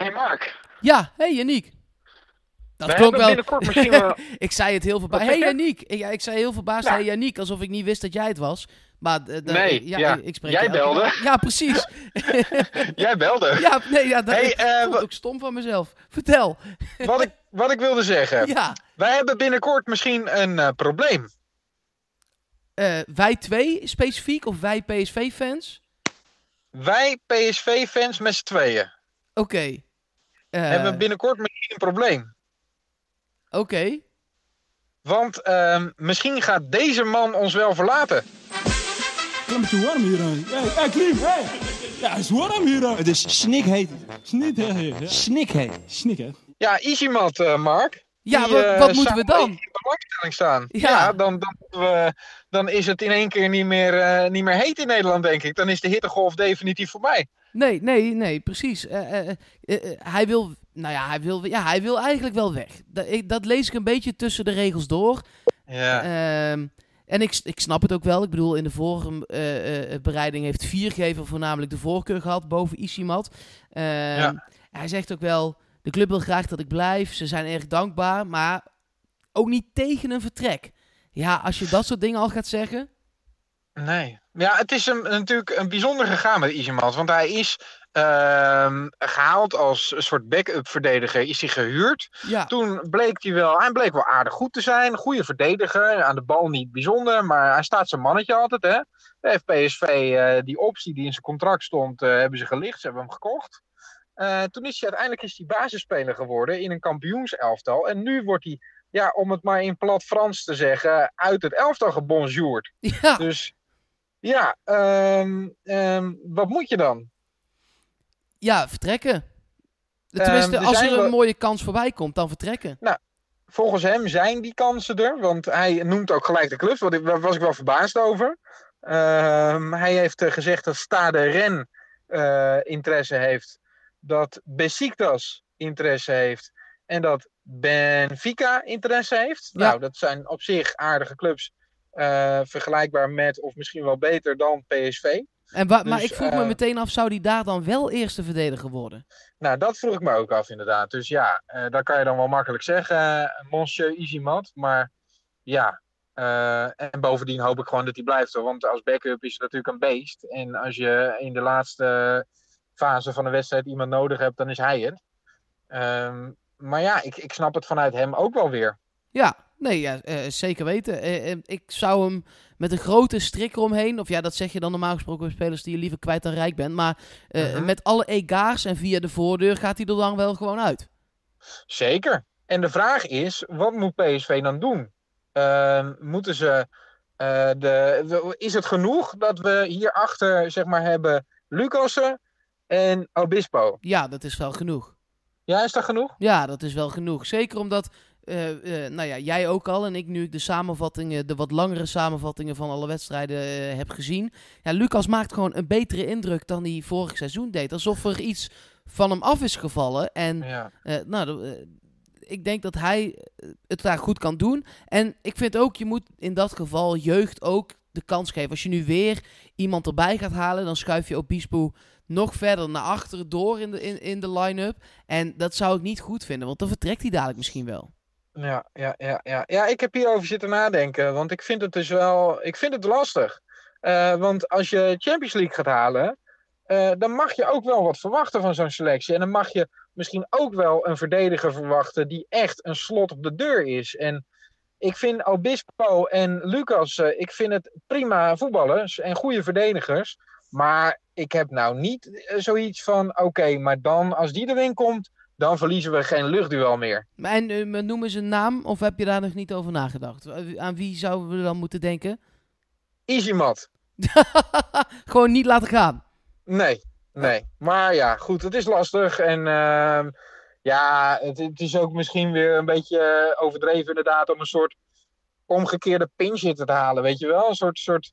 Hey Mark. Ja, hey Yannick. Dat We klonk wel. binnenkort misschien wel... ik zei het heel verbaasd. Hey? Yannick. Ik, ja, ik zei heel verbaasd. Ja. Hey Yannick, alsof ik niet wist dat jij het was. Maar eh, Nee, ja. ik, ik spreek Jij belde. Ja, precies. Jij belde. ja, nee, ja, dat Hey, ik eh, ook stom van mezelf. Vertel. Wat ik, wat ik wilde zeggen. Ja, Wij hebben binnenkort misschien een eh, probleem. wij twee specifiek of wij PSV-fans? Wij PSV-fans met z'n tweeën Oké. Eh, hebben binnenkort misschien een probleem. Oké. Want ehm, misschien gaat deze man ons wel verlaten. Het is een beetje warm hier. Hé, hey, Klim, hey. Ja, het is warm hier. Het is snikheet. Snikheet. Snikheet. Snikheet. Ja, eh Mark. Ja, Die, wat, eh, wat moeten we dan? in de belangstelling staan. Ja. Ja, dan, dan, we, dan is het in één keer niet meer, eh, niet meer heet in Nederland, denk ik. Dan is de hittegolf definitief voorbij. Nee, nee, nee, precies. Eh, eh, eh, hij wil, nou ja, hij wil, ja, hij wil eigenlijk wel weg. Dat, ik, dat lees ik een beetje tussen de regels door. Ja. Ehm, en ik, ik snap het ook wel. Ik bedoel, in de vorige bereiding heeft Viergever voornamelijk de voorkeur gehad boven Isimat. Ehm, Ja. Hij zegt ook wel, de club wil graag dat ik blijf. Ze zijn erg dankbaar, maar ook niet tegen een vertrek. Ja, als je dat soort dingen al gaat zeggen. Nee. Ja, het is een, natuurlijk een bijzonder gegaan met Easymat. Want hij is ehm, gehaald als een soort backup verdediger. Is hij gehuurd. Ja, Toen bleek hij wel, hij bleek wel aardig goed te zijn. Goede verdediger. Aan de bal niet bijzonder. Maar hij staat zijn mannetje altijd. Hè. Daar heeft PSV eh, die optie die in zijn contract stond, eh, hebben ze gelicht. Ze hebben hem gekocht. Eh, toen is hij uiteindelijk is hij basisspeler geworden in een kampioenselftal. En nu wordt hij, ja, om het maar in plat Frans te zeggen, uit het elftal gebonjourd. ja. Dus ja, ehm, ehm, wat moet je dan? Ja, vertrekken. Tenminste, er als er een mooie kans voorbij komt, dan vertrekken. Volgens hem zijn die kansen er, want hij noemt ook gelijk de clubs, daar was ik wel verbaasd over. Ehm, hij heeft eh, gezegd dat Stade Ren eh, interesse heeft, dat Besiktas interesse heeft en dat Benfica interesse heeft. Ja. Nou, dat zijn op zich aardige clubs, vergelijkbaar met of misschien wel beter dan PSV. En maar Dus, ik vroeg me eh, meteen af, zou die daar dan wel eerste verdediger worden? Nou, dat vroeg ik me ook af, inderdaad. Dus ja, eh dat kan je dan wel makkelijk zeggen, eh, Monsieur Easymat. Maar ja, eh, en bovendien hoop ik gewoon dat hij blijft. Hoor. Want als backup is het natuurlijk een beest. En als je in de laatste fase van de wedstrijd iemand nodig hebt, dan is hij het. Ehm, maar ja, ik, ik snap het vanuit hem ook wel weer. Ja, nee, ja, eh, zeker weten. Eh, eh, ik zou hem met een grote strik eromheen, of ja, dat zeg je dan normaal gesproken bij spelers die je liever kwijt dan rijk bent. Maar Mhm. met alle egaars en via de voordeur gaat hij er dan wel gewoon uit. Zeker. En de vraag is, wat moet PSV dan doen? Ehm, moeten ze, de, de- is het genoeg dat we hierachter zeg maar hebben Lucassen en Obispo? Ja, dat is wel genoeg. Ja, is dat genoeg? Ja, dat is wel genoeg. Zeker omdat, nou ja, jij ook al en ik nu de samenvattingen, de wat langere samenvattingen van alle wedstrijden eh, heb gezien. Ja, Lucas maakt gewoon een betere indruk dan hij vorig seizoen deed. Alsof er iets van hem af is gevallen. En Ja. eh, nou, eh, ik denk dat hij eh, het daar goed kan doen. En ik vind ook, je moet in dat geval jeugd ook de kans geven. Als je nu weer iemand erbij gaat halen, dan schuif je Obispo nog verder naar achteren door in de, in, in de line-up. En dat zou ik niet goed vinden, want dan vertrekt hij dadelijk misschien wel. Ja, ja, ja, ja. ja, ik heb hierover zitten nadenken. Want ik vind het dus wel. Ik vind het lastig. Eh, want als je Champions League gaat halen. eh, dan mag je ook wel wat verwachten van zo'n selectie. En dan mag je misschien ook wel een verdediger verwachten. die echt een slot op de deur is. En ik vind Obispo en Lucas. eh, ik vind het prima voetballers en goede verdedigers. Maar ik heb nou niet zoiets van. Oké, maar dan als die erin komt. Dan verliezen we geen luchtduel meer. En eh, noemen ze een naam, of heb je daar nog niet over nagedacht? Eh, Aan wie zouden we dan moeten denken? Easymat. Gewoon niet laten gaan. Nee, nee. Maar ja, goed, het is lastig. En ehm, ja, het, het is ook misschien weer een beetje eh, overdreven inderdaad om een soort omgekeerde pinch te halen, weet je wel? Een soort, soort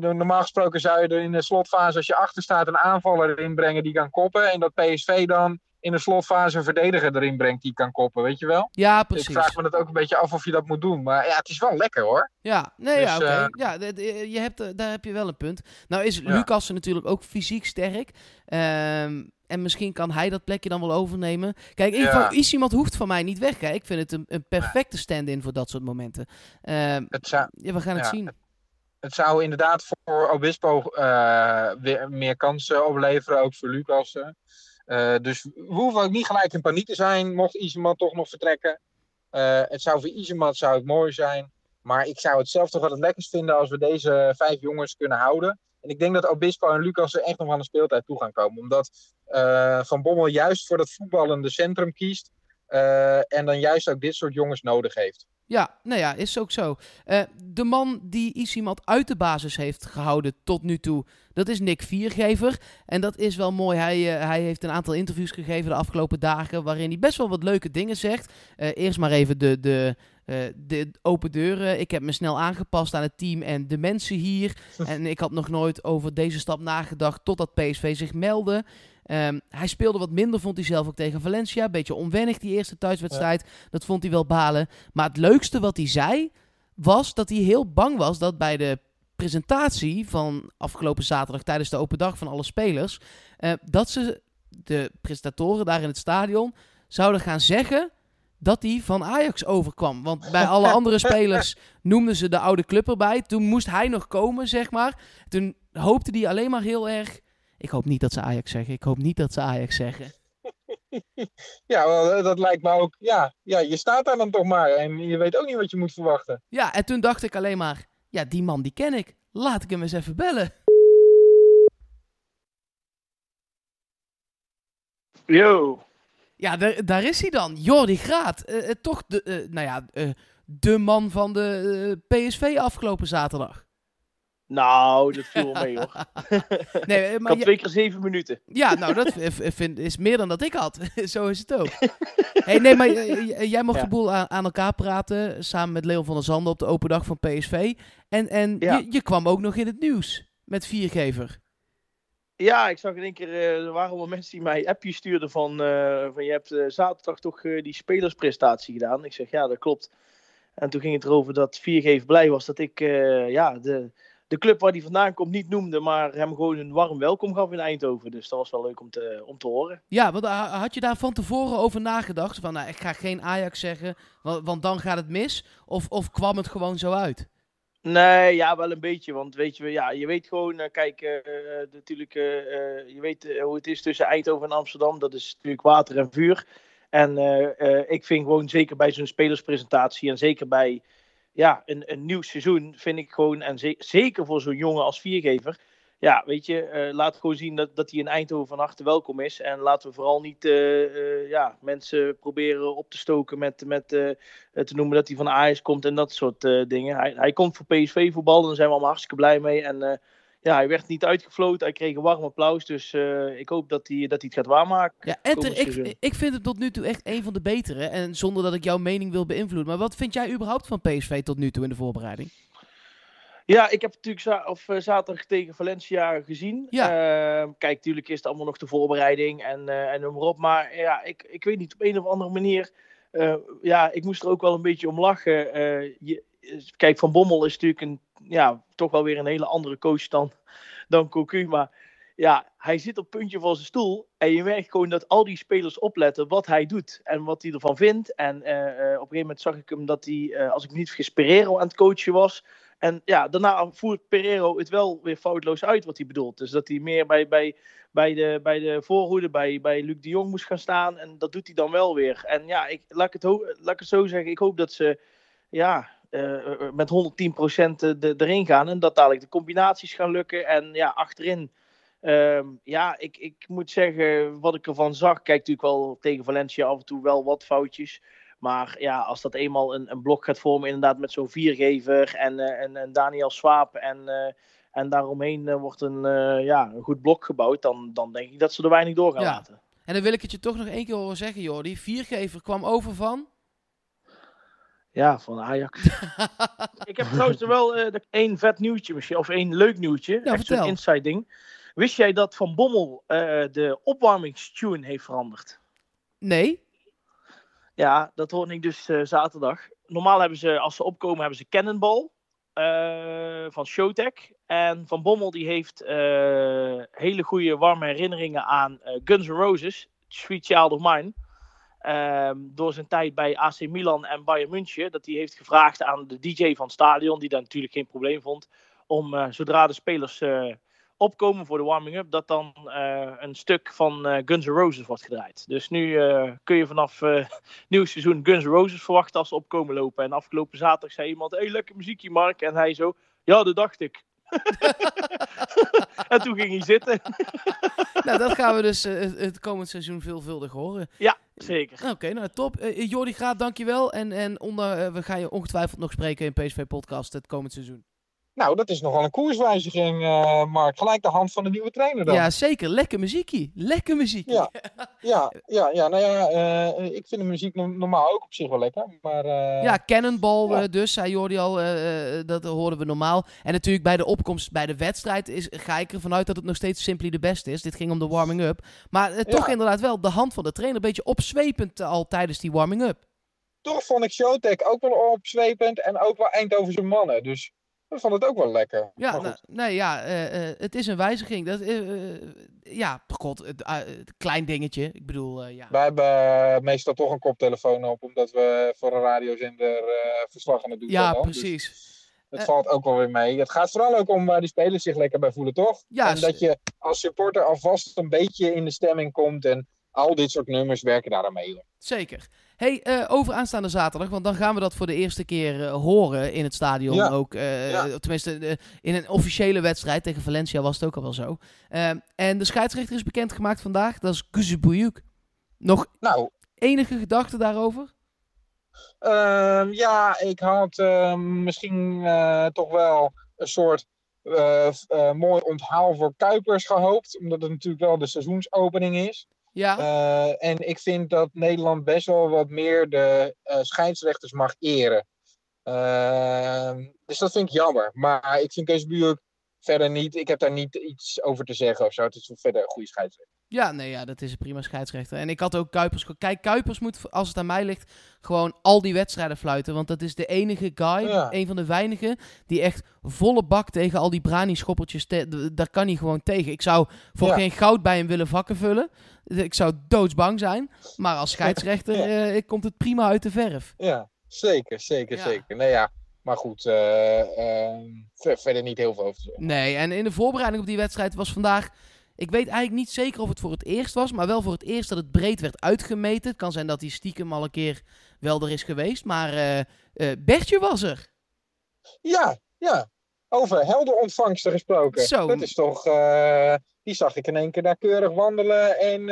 normaal gesproken zou je er in de slotfase, als je achter staat, een aanvaller erin brengen die kan koppen. En dat PSV dan in de slotfase een verdediger erin brengt die kan koppen, weet je wel? Ja, precies. Ik vraag me dat ook een beetje af of je dat moet doen. Maar ja, het is wel lekker hoor. Ja, nee, Dus, ja, oké. eh, ja, je hebt, eh, daar heb je wel een punt. Nou is Ja. Lucas natuurlijk ook fysiek sterk. Ehm, en misschien kan hij dat plekje dan wel overnemen. Kijk, in ieder iemand hoeft van mij niet weg. Hè. Ik vind het een, een perfecte stand-in voor dat soort momenten. Ehm, Het zou, ja, we gaan het zien. het zou inderdaad voor Obispo eh, weer meer kansen opleveren, ook voor Lucas. Eh, dus we hoeven ook niet gelijk in paniek te zijn, mocht Iseman toch nog vertrekken. Eh, het zou voor Iseman zou mooi zijn. Maar ik zou het zelf toch wel het lekkerst vinden als we deze vijf jongens kunnen houden. En ik denk dat Obispo en Lucas er echt nog aan de speeltijd toe gaan komen. Omdat eh, Van Bommel juist voor dat voetballende centrum kiest. Eh, en dan juist ook dit soort jongens nodig heeft. Ja, nou ja, is ook zo. Eh, de man die Isimat uit de basis heeft gehouden tot nu toe, dat is Nick Viergever. En dat is wel mooi. Hij, eh, hij heeft een aantal interviews gegeven de afgelopen dagen, waarin hij best wel wat leuke dingen zegt. Eerst maar even de, de, de open deuren. Ik heb me snel aangepast aan het team en de mensen hier. en ik had nog nooit over deze stap nagedacht totdat PSV zich meldde. Ehm, hij speelde wat minder, vond hij zelf ook tegen Valencia. Beetje onwennig die eerste thuiswedstrijd. Dat vond hij wel balen. Maar het leukste wat hij zei, was dat hij heel bang was dat bij de presentatie van afgelopen zaterdag tijdens de open dag van alle spelers, eh, dat ze, de presentatoren daar in het stadion, zouden gaan zeggen dat hij van Ajax overkwam. Want bij alle andere spelers noemden ze de oude club erbij. Toen moest hij nog komen, zeg maar. Toen hoopte hij alleen maar heel erg... Ik hoop niet dat ze Ajax zeggen. Ik hoop niet dat ze Ajax zeggen. Ja, wel, eh, dat lijkt me ook. Ja, ja, je staat daar dan toch maar. En je weet ook niet wat je moet verwachten. Ja, en toen dacht ik alleen maar... Ja, die man die ken ik. Laat ik hem eens even bellen. Yo. Ja, daar, is hij dan. Jordi Graat. Eh, eh, toch de, eh, nou ja, eh, de man van de PSV afgelopen zaterdag. Nou, dat viel wel mee hoor. Nee, eh, Ik maar had twee keer zeven minuten. ja, nou, dat vind, is meer dan dat ik had. Zo is het ook. Hey, nee, maar eh, j- jij mocht Ja. de boel aan, aan elkaar praten. Samen met Leon van der Zanden op de open dag van PSV. En, en Ja. je, je kwam ook nog in het nieuws. Met Viergever. Ja, ik zag in één keer, eh, er waren wel mensen die mij appjes stuurden van, eh, van je hebt eh, zaterdag toch eh, die spelersprestatie gedaan. Ik zeg ja, dat klopt. En toen ging het erover dat Viergever blij was dat ik eh, ja, de, de club waar hij vandaan komt niet noemde, maar hem gewoon een warm welkom gaf in Eindhoven. Dus dat was wel leuk om te, om te horen. Ja, want ha- had je daar van tevoren over nagedacht? Van, nou, ik ga geen Ajax zeggen, want, want dan gaat het mis. Of, of kwam het gewoon zo uit? Nee, ja, wel een beetje. Want weet je, ja, je weet gewoon, eh, kijk, eh, eh, natuurlijk, eh, eh, je weet eh, hoe het is tussen Eindhoven en Amsterdam. Dat is natuurlijk water en vuur. En eh, eh, ik vind gewoon, zeker bij zo'n spelerspresentatie en zeker bij ja, een, een nieuw seizoen, vind ik gewoon, en ze- zeker voor zo'n jongen als viergever, ja, weet je, eh, laat gewoon zien dat, dat hij in Eindhoven van harte welkom is. En laten we vooral niet eh, eh, ja, mensen proberen op te stoken met, met te noemen dat hij van Ajax komt en dat soort dingen. Hij, hij komt voor PSV voetbal, daar zijn we allemaal hartstikke blij mee. En ja, hij werd niet uitgefloten, hij kreeg een warm applaus. Dus eh, ik hoop dat hij, dat hij het gaat waarmaken. Ja, en Komend ter- ik, ik vind het tot nu toe echt een van de betere. En zonder dat ik jouw mening wil beïnvloeden. Maar wat vind jij überhaupt van PSV tot nu toe in de voorbereiding? Ja, ik heb natuurlijk za of, eh, zaterdag tegen Valencia gezien. Ja. Eh, kijk, natuurlijk is het allemaal nog de voorbereiding en, eh en noem maar op. Maar ja, ik, ik weet niet, op een of andere manier... ja, ik moest er ook wel een beetje om lachen. Je, kijk, Van Bommel is natuurlijk een, ja, toch wel weer een hele andere coach dan, dan Cocu. Maar ja, hij zit op puntje van zijn stoel. En je merkt gewoon dat al die spelers opletten wat hij doet en wat hij ervan vindt. En eh, eh, op een gegeven moment zag ik hem dat hij, eh, als ik niet vergis, Pereiro aan het coachen was. En ja, daarna voert Pereiro het wel weer foutloos uit wat hij bedoelt. Dus dat hij meer bij, bij, bij, de, bij de voorhoede, bij, bij Luc de Jong moest gaan staan. En dat doet hij dan wel weer. En ja, ik, laat, ik het laat ik het zo zeggen. Ik hoop dat ze ja, eh, eh, met 110% de, erin gaan. En dat dadelijk de combinaties gaan lukken. En ja, achterin. ehm, ja, ik, ik moet zeggen, wat ik ervan zag. Kijk, natuurlijk wel tegen Valencia af en toe wel wat foutjes. Maar ja, als dat eenmaal een, een blok gaat vormen, inderdaad met zo'n viergever en, eh, en, en Daniel Swaap en, eh, en daaromheen eh, wordt een, eh, ja, een goed blok gebouwd, dan, dan denk ik dat ze er weinig door gaan Ja. laten. En dan wil ik het je toch nog één keer horen zeggen, Jordi. Viergever kwam over van... Ja, van Ajax. ik heb trouwens er wel de- één vet nieuwtje misschien, of één leuk nieuwtje. echt zo'n vertel. inside ding. Wist jij dat Van Bommel eh, de opwarmingstune heeft veranderd? Nee? Ja, dat hoorde ik dus eh, zaterdag. Normaal hebben ze, als ze opkomen, hebben ze Cannonball van Showtek. En Van Bommel die heeft hele goede warme herinneringen aan Guns N' Roses, Sweet Child of Mine. Ehm, door zijn tijd bij AC Milan en Bayern München. Dat hij heeft gevraagd aan de DJ van het stadion, die daar natuurlijk geen probleem vond. Om eh, zodra de spelers eh, opkomen voor de warming-up, dat dan eh, een stuk van Guns N' Roses wordt gedraaid. Dus nu kun je vanaf nieuw seizoen Guns N' Roses verwachten als ze opkomen lopen. En afgelopen zaterdag zei iemand, hey, lekker muziekje Mark. En hij zo, ja, dat dacht ik. en toen ging hij zitten. nou, dat gaan we dus het, het komend seizoen veelvuldig horen. ja, zeker. Oké, nou top. Eh Jordi Graat, dankjewel. En, en onder, eh, we gaan je ongetwijfeld nog spreken in PSV Podcast het komend seizoen. Nou, dat is nogal een koerswijziging, eh, Mark. Gelijk de hand van de nieuwe trainer dan. Ja, zeker. Lekker muziekje. Lekker muziekje. Ja. Ja, ja, ja, nou ja, eh, ik vind de muziek no- normaal ook op zich wel lekker. Maar eh, Ja, Cannonball Ja. dus, zei Jordi al, dat hoorden we normaal. En natuurlijk bij de opkomst bij de wedstrijd is, ga ik ervan uit dat het nog steeds Simply de beste is. Dit ging om de warming-up. Maar toch Ja. inderdaad wel de hand van de trainer een beetje opzwepend al tijdens die warming-up. toch vond ik Showtek ook wel opzwepend en ook wel Eindhovense mannen. Dus ik vond het ook wel lekker. Ja, nou, nee, ja, eh, eh, het is een wijziging. Dat, eh, ja, god, het, klein dingetje. Ik bedoel, ja. Wij hebben meestal toch een koptelefoon op, omdat we voor een radiozender verslag aan het doen Ja, zijn. dan. Dus precies. het valt ook wel weer mee. Het gaat vooral ook om waar die spelers zich lekker bij voelen, toch? Ja, en dat je als supporter alvast een beetje in de stemming komt. En al dit soort nummers werken daar aan mee. Zeker. Hey, eh, over aanstaande zaterdag, want dan gaan we dat voor de eerste keer eh, horen in het stadion Ja. ook. eh, Ja. Tenminste, in een officiële wedstrijd tegen Valencia was het ook al wel zo. En de scheidsrechter is bekendgemaakt vandaag, dat is Kuzubuyuk. Nog Nou, enige gedachten daarover? Ehm, ja, ik had misschien toch wel een soort mooi onthaal voor Kuipers gehoopt. Omdat het natuurlijk wel de seizoensopening is. Ja, Eh, en ik vind dat Nederland best wel wat meer de eh, scheidsrechters mag eren. Ehm, dus dat vind ik jammer. Maar ik vind Kees Buurk verder niet. Ik heb daar niet iets over te zeggen of zo. Het is verder een goede scheidsrechter. Ja, nee, ja, dat is een prima scheidsrechter. En ik had ook Kuipers... Kijk, Kuipers moet, als het aan mij ligt, gewoon al die wedstrijden fluiten. Want dat is de enige guy, Ja. een van de weinigen, die echt volle bak tegen al die brani-schoppertjes... Daar kan hij gewoon tegen. Ik zou voor Ja. geen goud bij hem willen vakken vullen. Ik zou doodsbang zijn. Maar als scheidsrechter Ja. eh, komt het prima uit de verf. Ja, zeker, zeker, zeker. Nee, ja. Maar goed, eh, ehm, ver- verder niet heel veel over te zeggen. Nee, en in de voorbereiding op die wedstrijd was vandaag... Ik weet eigenlijk niet zeker of het voor het eerst was, maar wel voor het eerst dat het breed werd uitgemeten. Het kan zijn dat hij stiekem al een keer wel er is geweest, maar eh, eh, Bertje was er. Ja, ja. Over helder ontvangsten gesproken. Zo. Dat is toch. eh, die zag ik in één keer daar keurig wandelen. En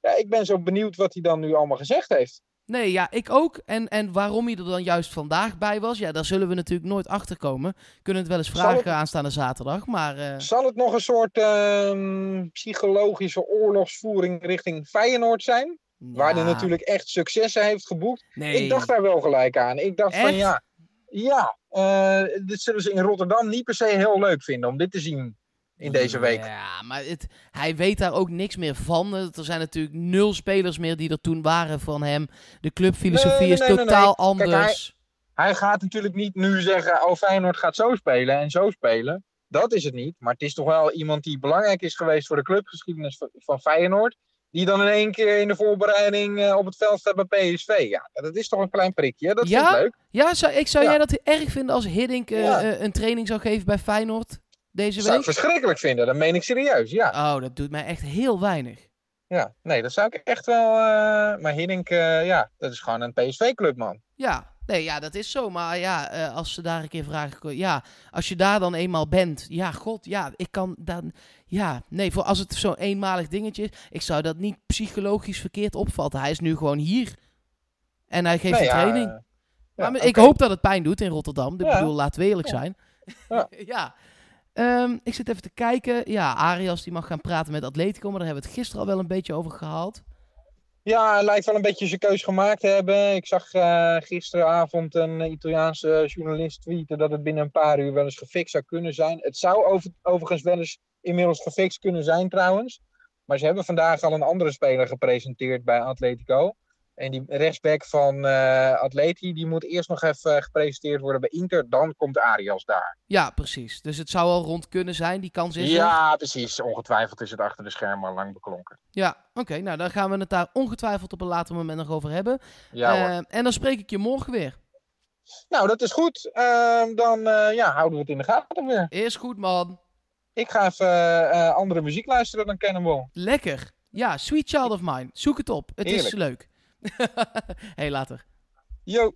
ja, ik ben zo benieuwd wat hij dan nu allemaal gezegd heeft. Nee, ja, ik ook. En, en waarom hij er dan juist vandaag bij was, ja, daar zullen we natuurlijk nooit achter komen. Kunnen het wel eens vragen het- aanstaande zaterdag, maar... eh, Zal het nog een soort ehm, psychologische oorlogsvoering richting Feyenoord zijn? Waar hij natuurlijk echt successen heeft geboekt. Nee. Ik dacht daar wel gelijk aan. Ik dacht van ja. Ja, eh, dit zullen ze in Rotterdam niet per se heel leuk vinden om dit te zien in deze week. Ja, maar het, hij weet daar ook niks meer van. Er zijn natuurlijk nul spelers meer die er toen waren van hem. De clubfilosofie Nee, nee, is nee, totaal nee. Kijk, anders. Hij gaat natuurlijk niet nu zeggen, oh Feyenoord gaat zo spelen en zo spelen. Dat is het niet. Maar het is toch wel iemand die belangrijk is geweest voor de clubgeschiedenis van- Feyenoord. Die dan in één keer in de voorbereiding eh, op het veld staat bij PSV. Ja, dat is toch een klein prikje. Dat Ja? vind ik leuk. Ja, zou, ik zou Ja. jij dat erg vinden als Hiddink eh, Ja. eh, een training zou geven bij Feyenoord deze Dat zou ik week? verschrikkelijk vinden. Dat meen ik serieus. Ja, Oh, dat doet mij echt heel weinig. ja. nee, dat zou ik echt wel... eh, maar Hiddink, eh, ja, dat is gewoon een PSV-club, man. Ja, nee, ja, dat is zo. Maar ja, eh, als ze daar een keer vragen... Ja, als je daar dan eenmaal bent... Ja, god, ja, ik kan dan... Ja, nee, voor als het zo'n eenmalig dingetje is... Ik zou dat niet psychologisch verkeerd opvatten. Hij is nu gewoon hier. En hij geeft Nee, een training. ja, maar ik hoop dat het pijn doet in Rotterdam. Ik Ja. bedoel, laten we eerlijk Ja. zijn. Ja. Ehm, ik zit even te kijken. Ja, Arias die mag gaan praten met Atletico. Maar daar hebben we het gisteren al wel een beetje over gehaald. Ja, hij lijkt wel een beetje zijn keus gemaakt te hebben. Ik zag eh, gisteravond een Italiaanse journalist tweeten dat het binnen een paar uur wel eens gefixt zou kunnen zijn. Het zou over, overigens wel eens inmiddels gefixt kunnen zijn trouwens. Maar ze hebben vandaag al een andere speler gepresenteerd bij Atletico. En die rechtsback van eh Atleti, die moet eerst nog even gepresenteerd worden bij Inter. Dan komt Arias daar. Ja, precies. Dus het zou al rond kunnen zijn. Die kans is er. Ja, precies. Ongetwijfeld is het achter de schermen al lang beklonken. Ja, oké. nou, dan gaan we het daar ongetwijfeld op een later moment nog over hebben. Ja hoor. Eh, en dan spreek ik je morgen weer. Nou, dat is goed. Ehm, dan eh, ja, houden we het in de gaten weer. Is goed, man. Ik ga even eh, andere muziek luisteren dan Cannonball. Lekker. Ja, Sweet Child of Mine. Zoek het op. Het is leuk. hey, later. Yo.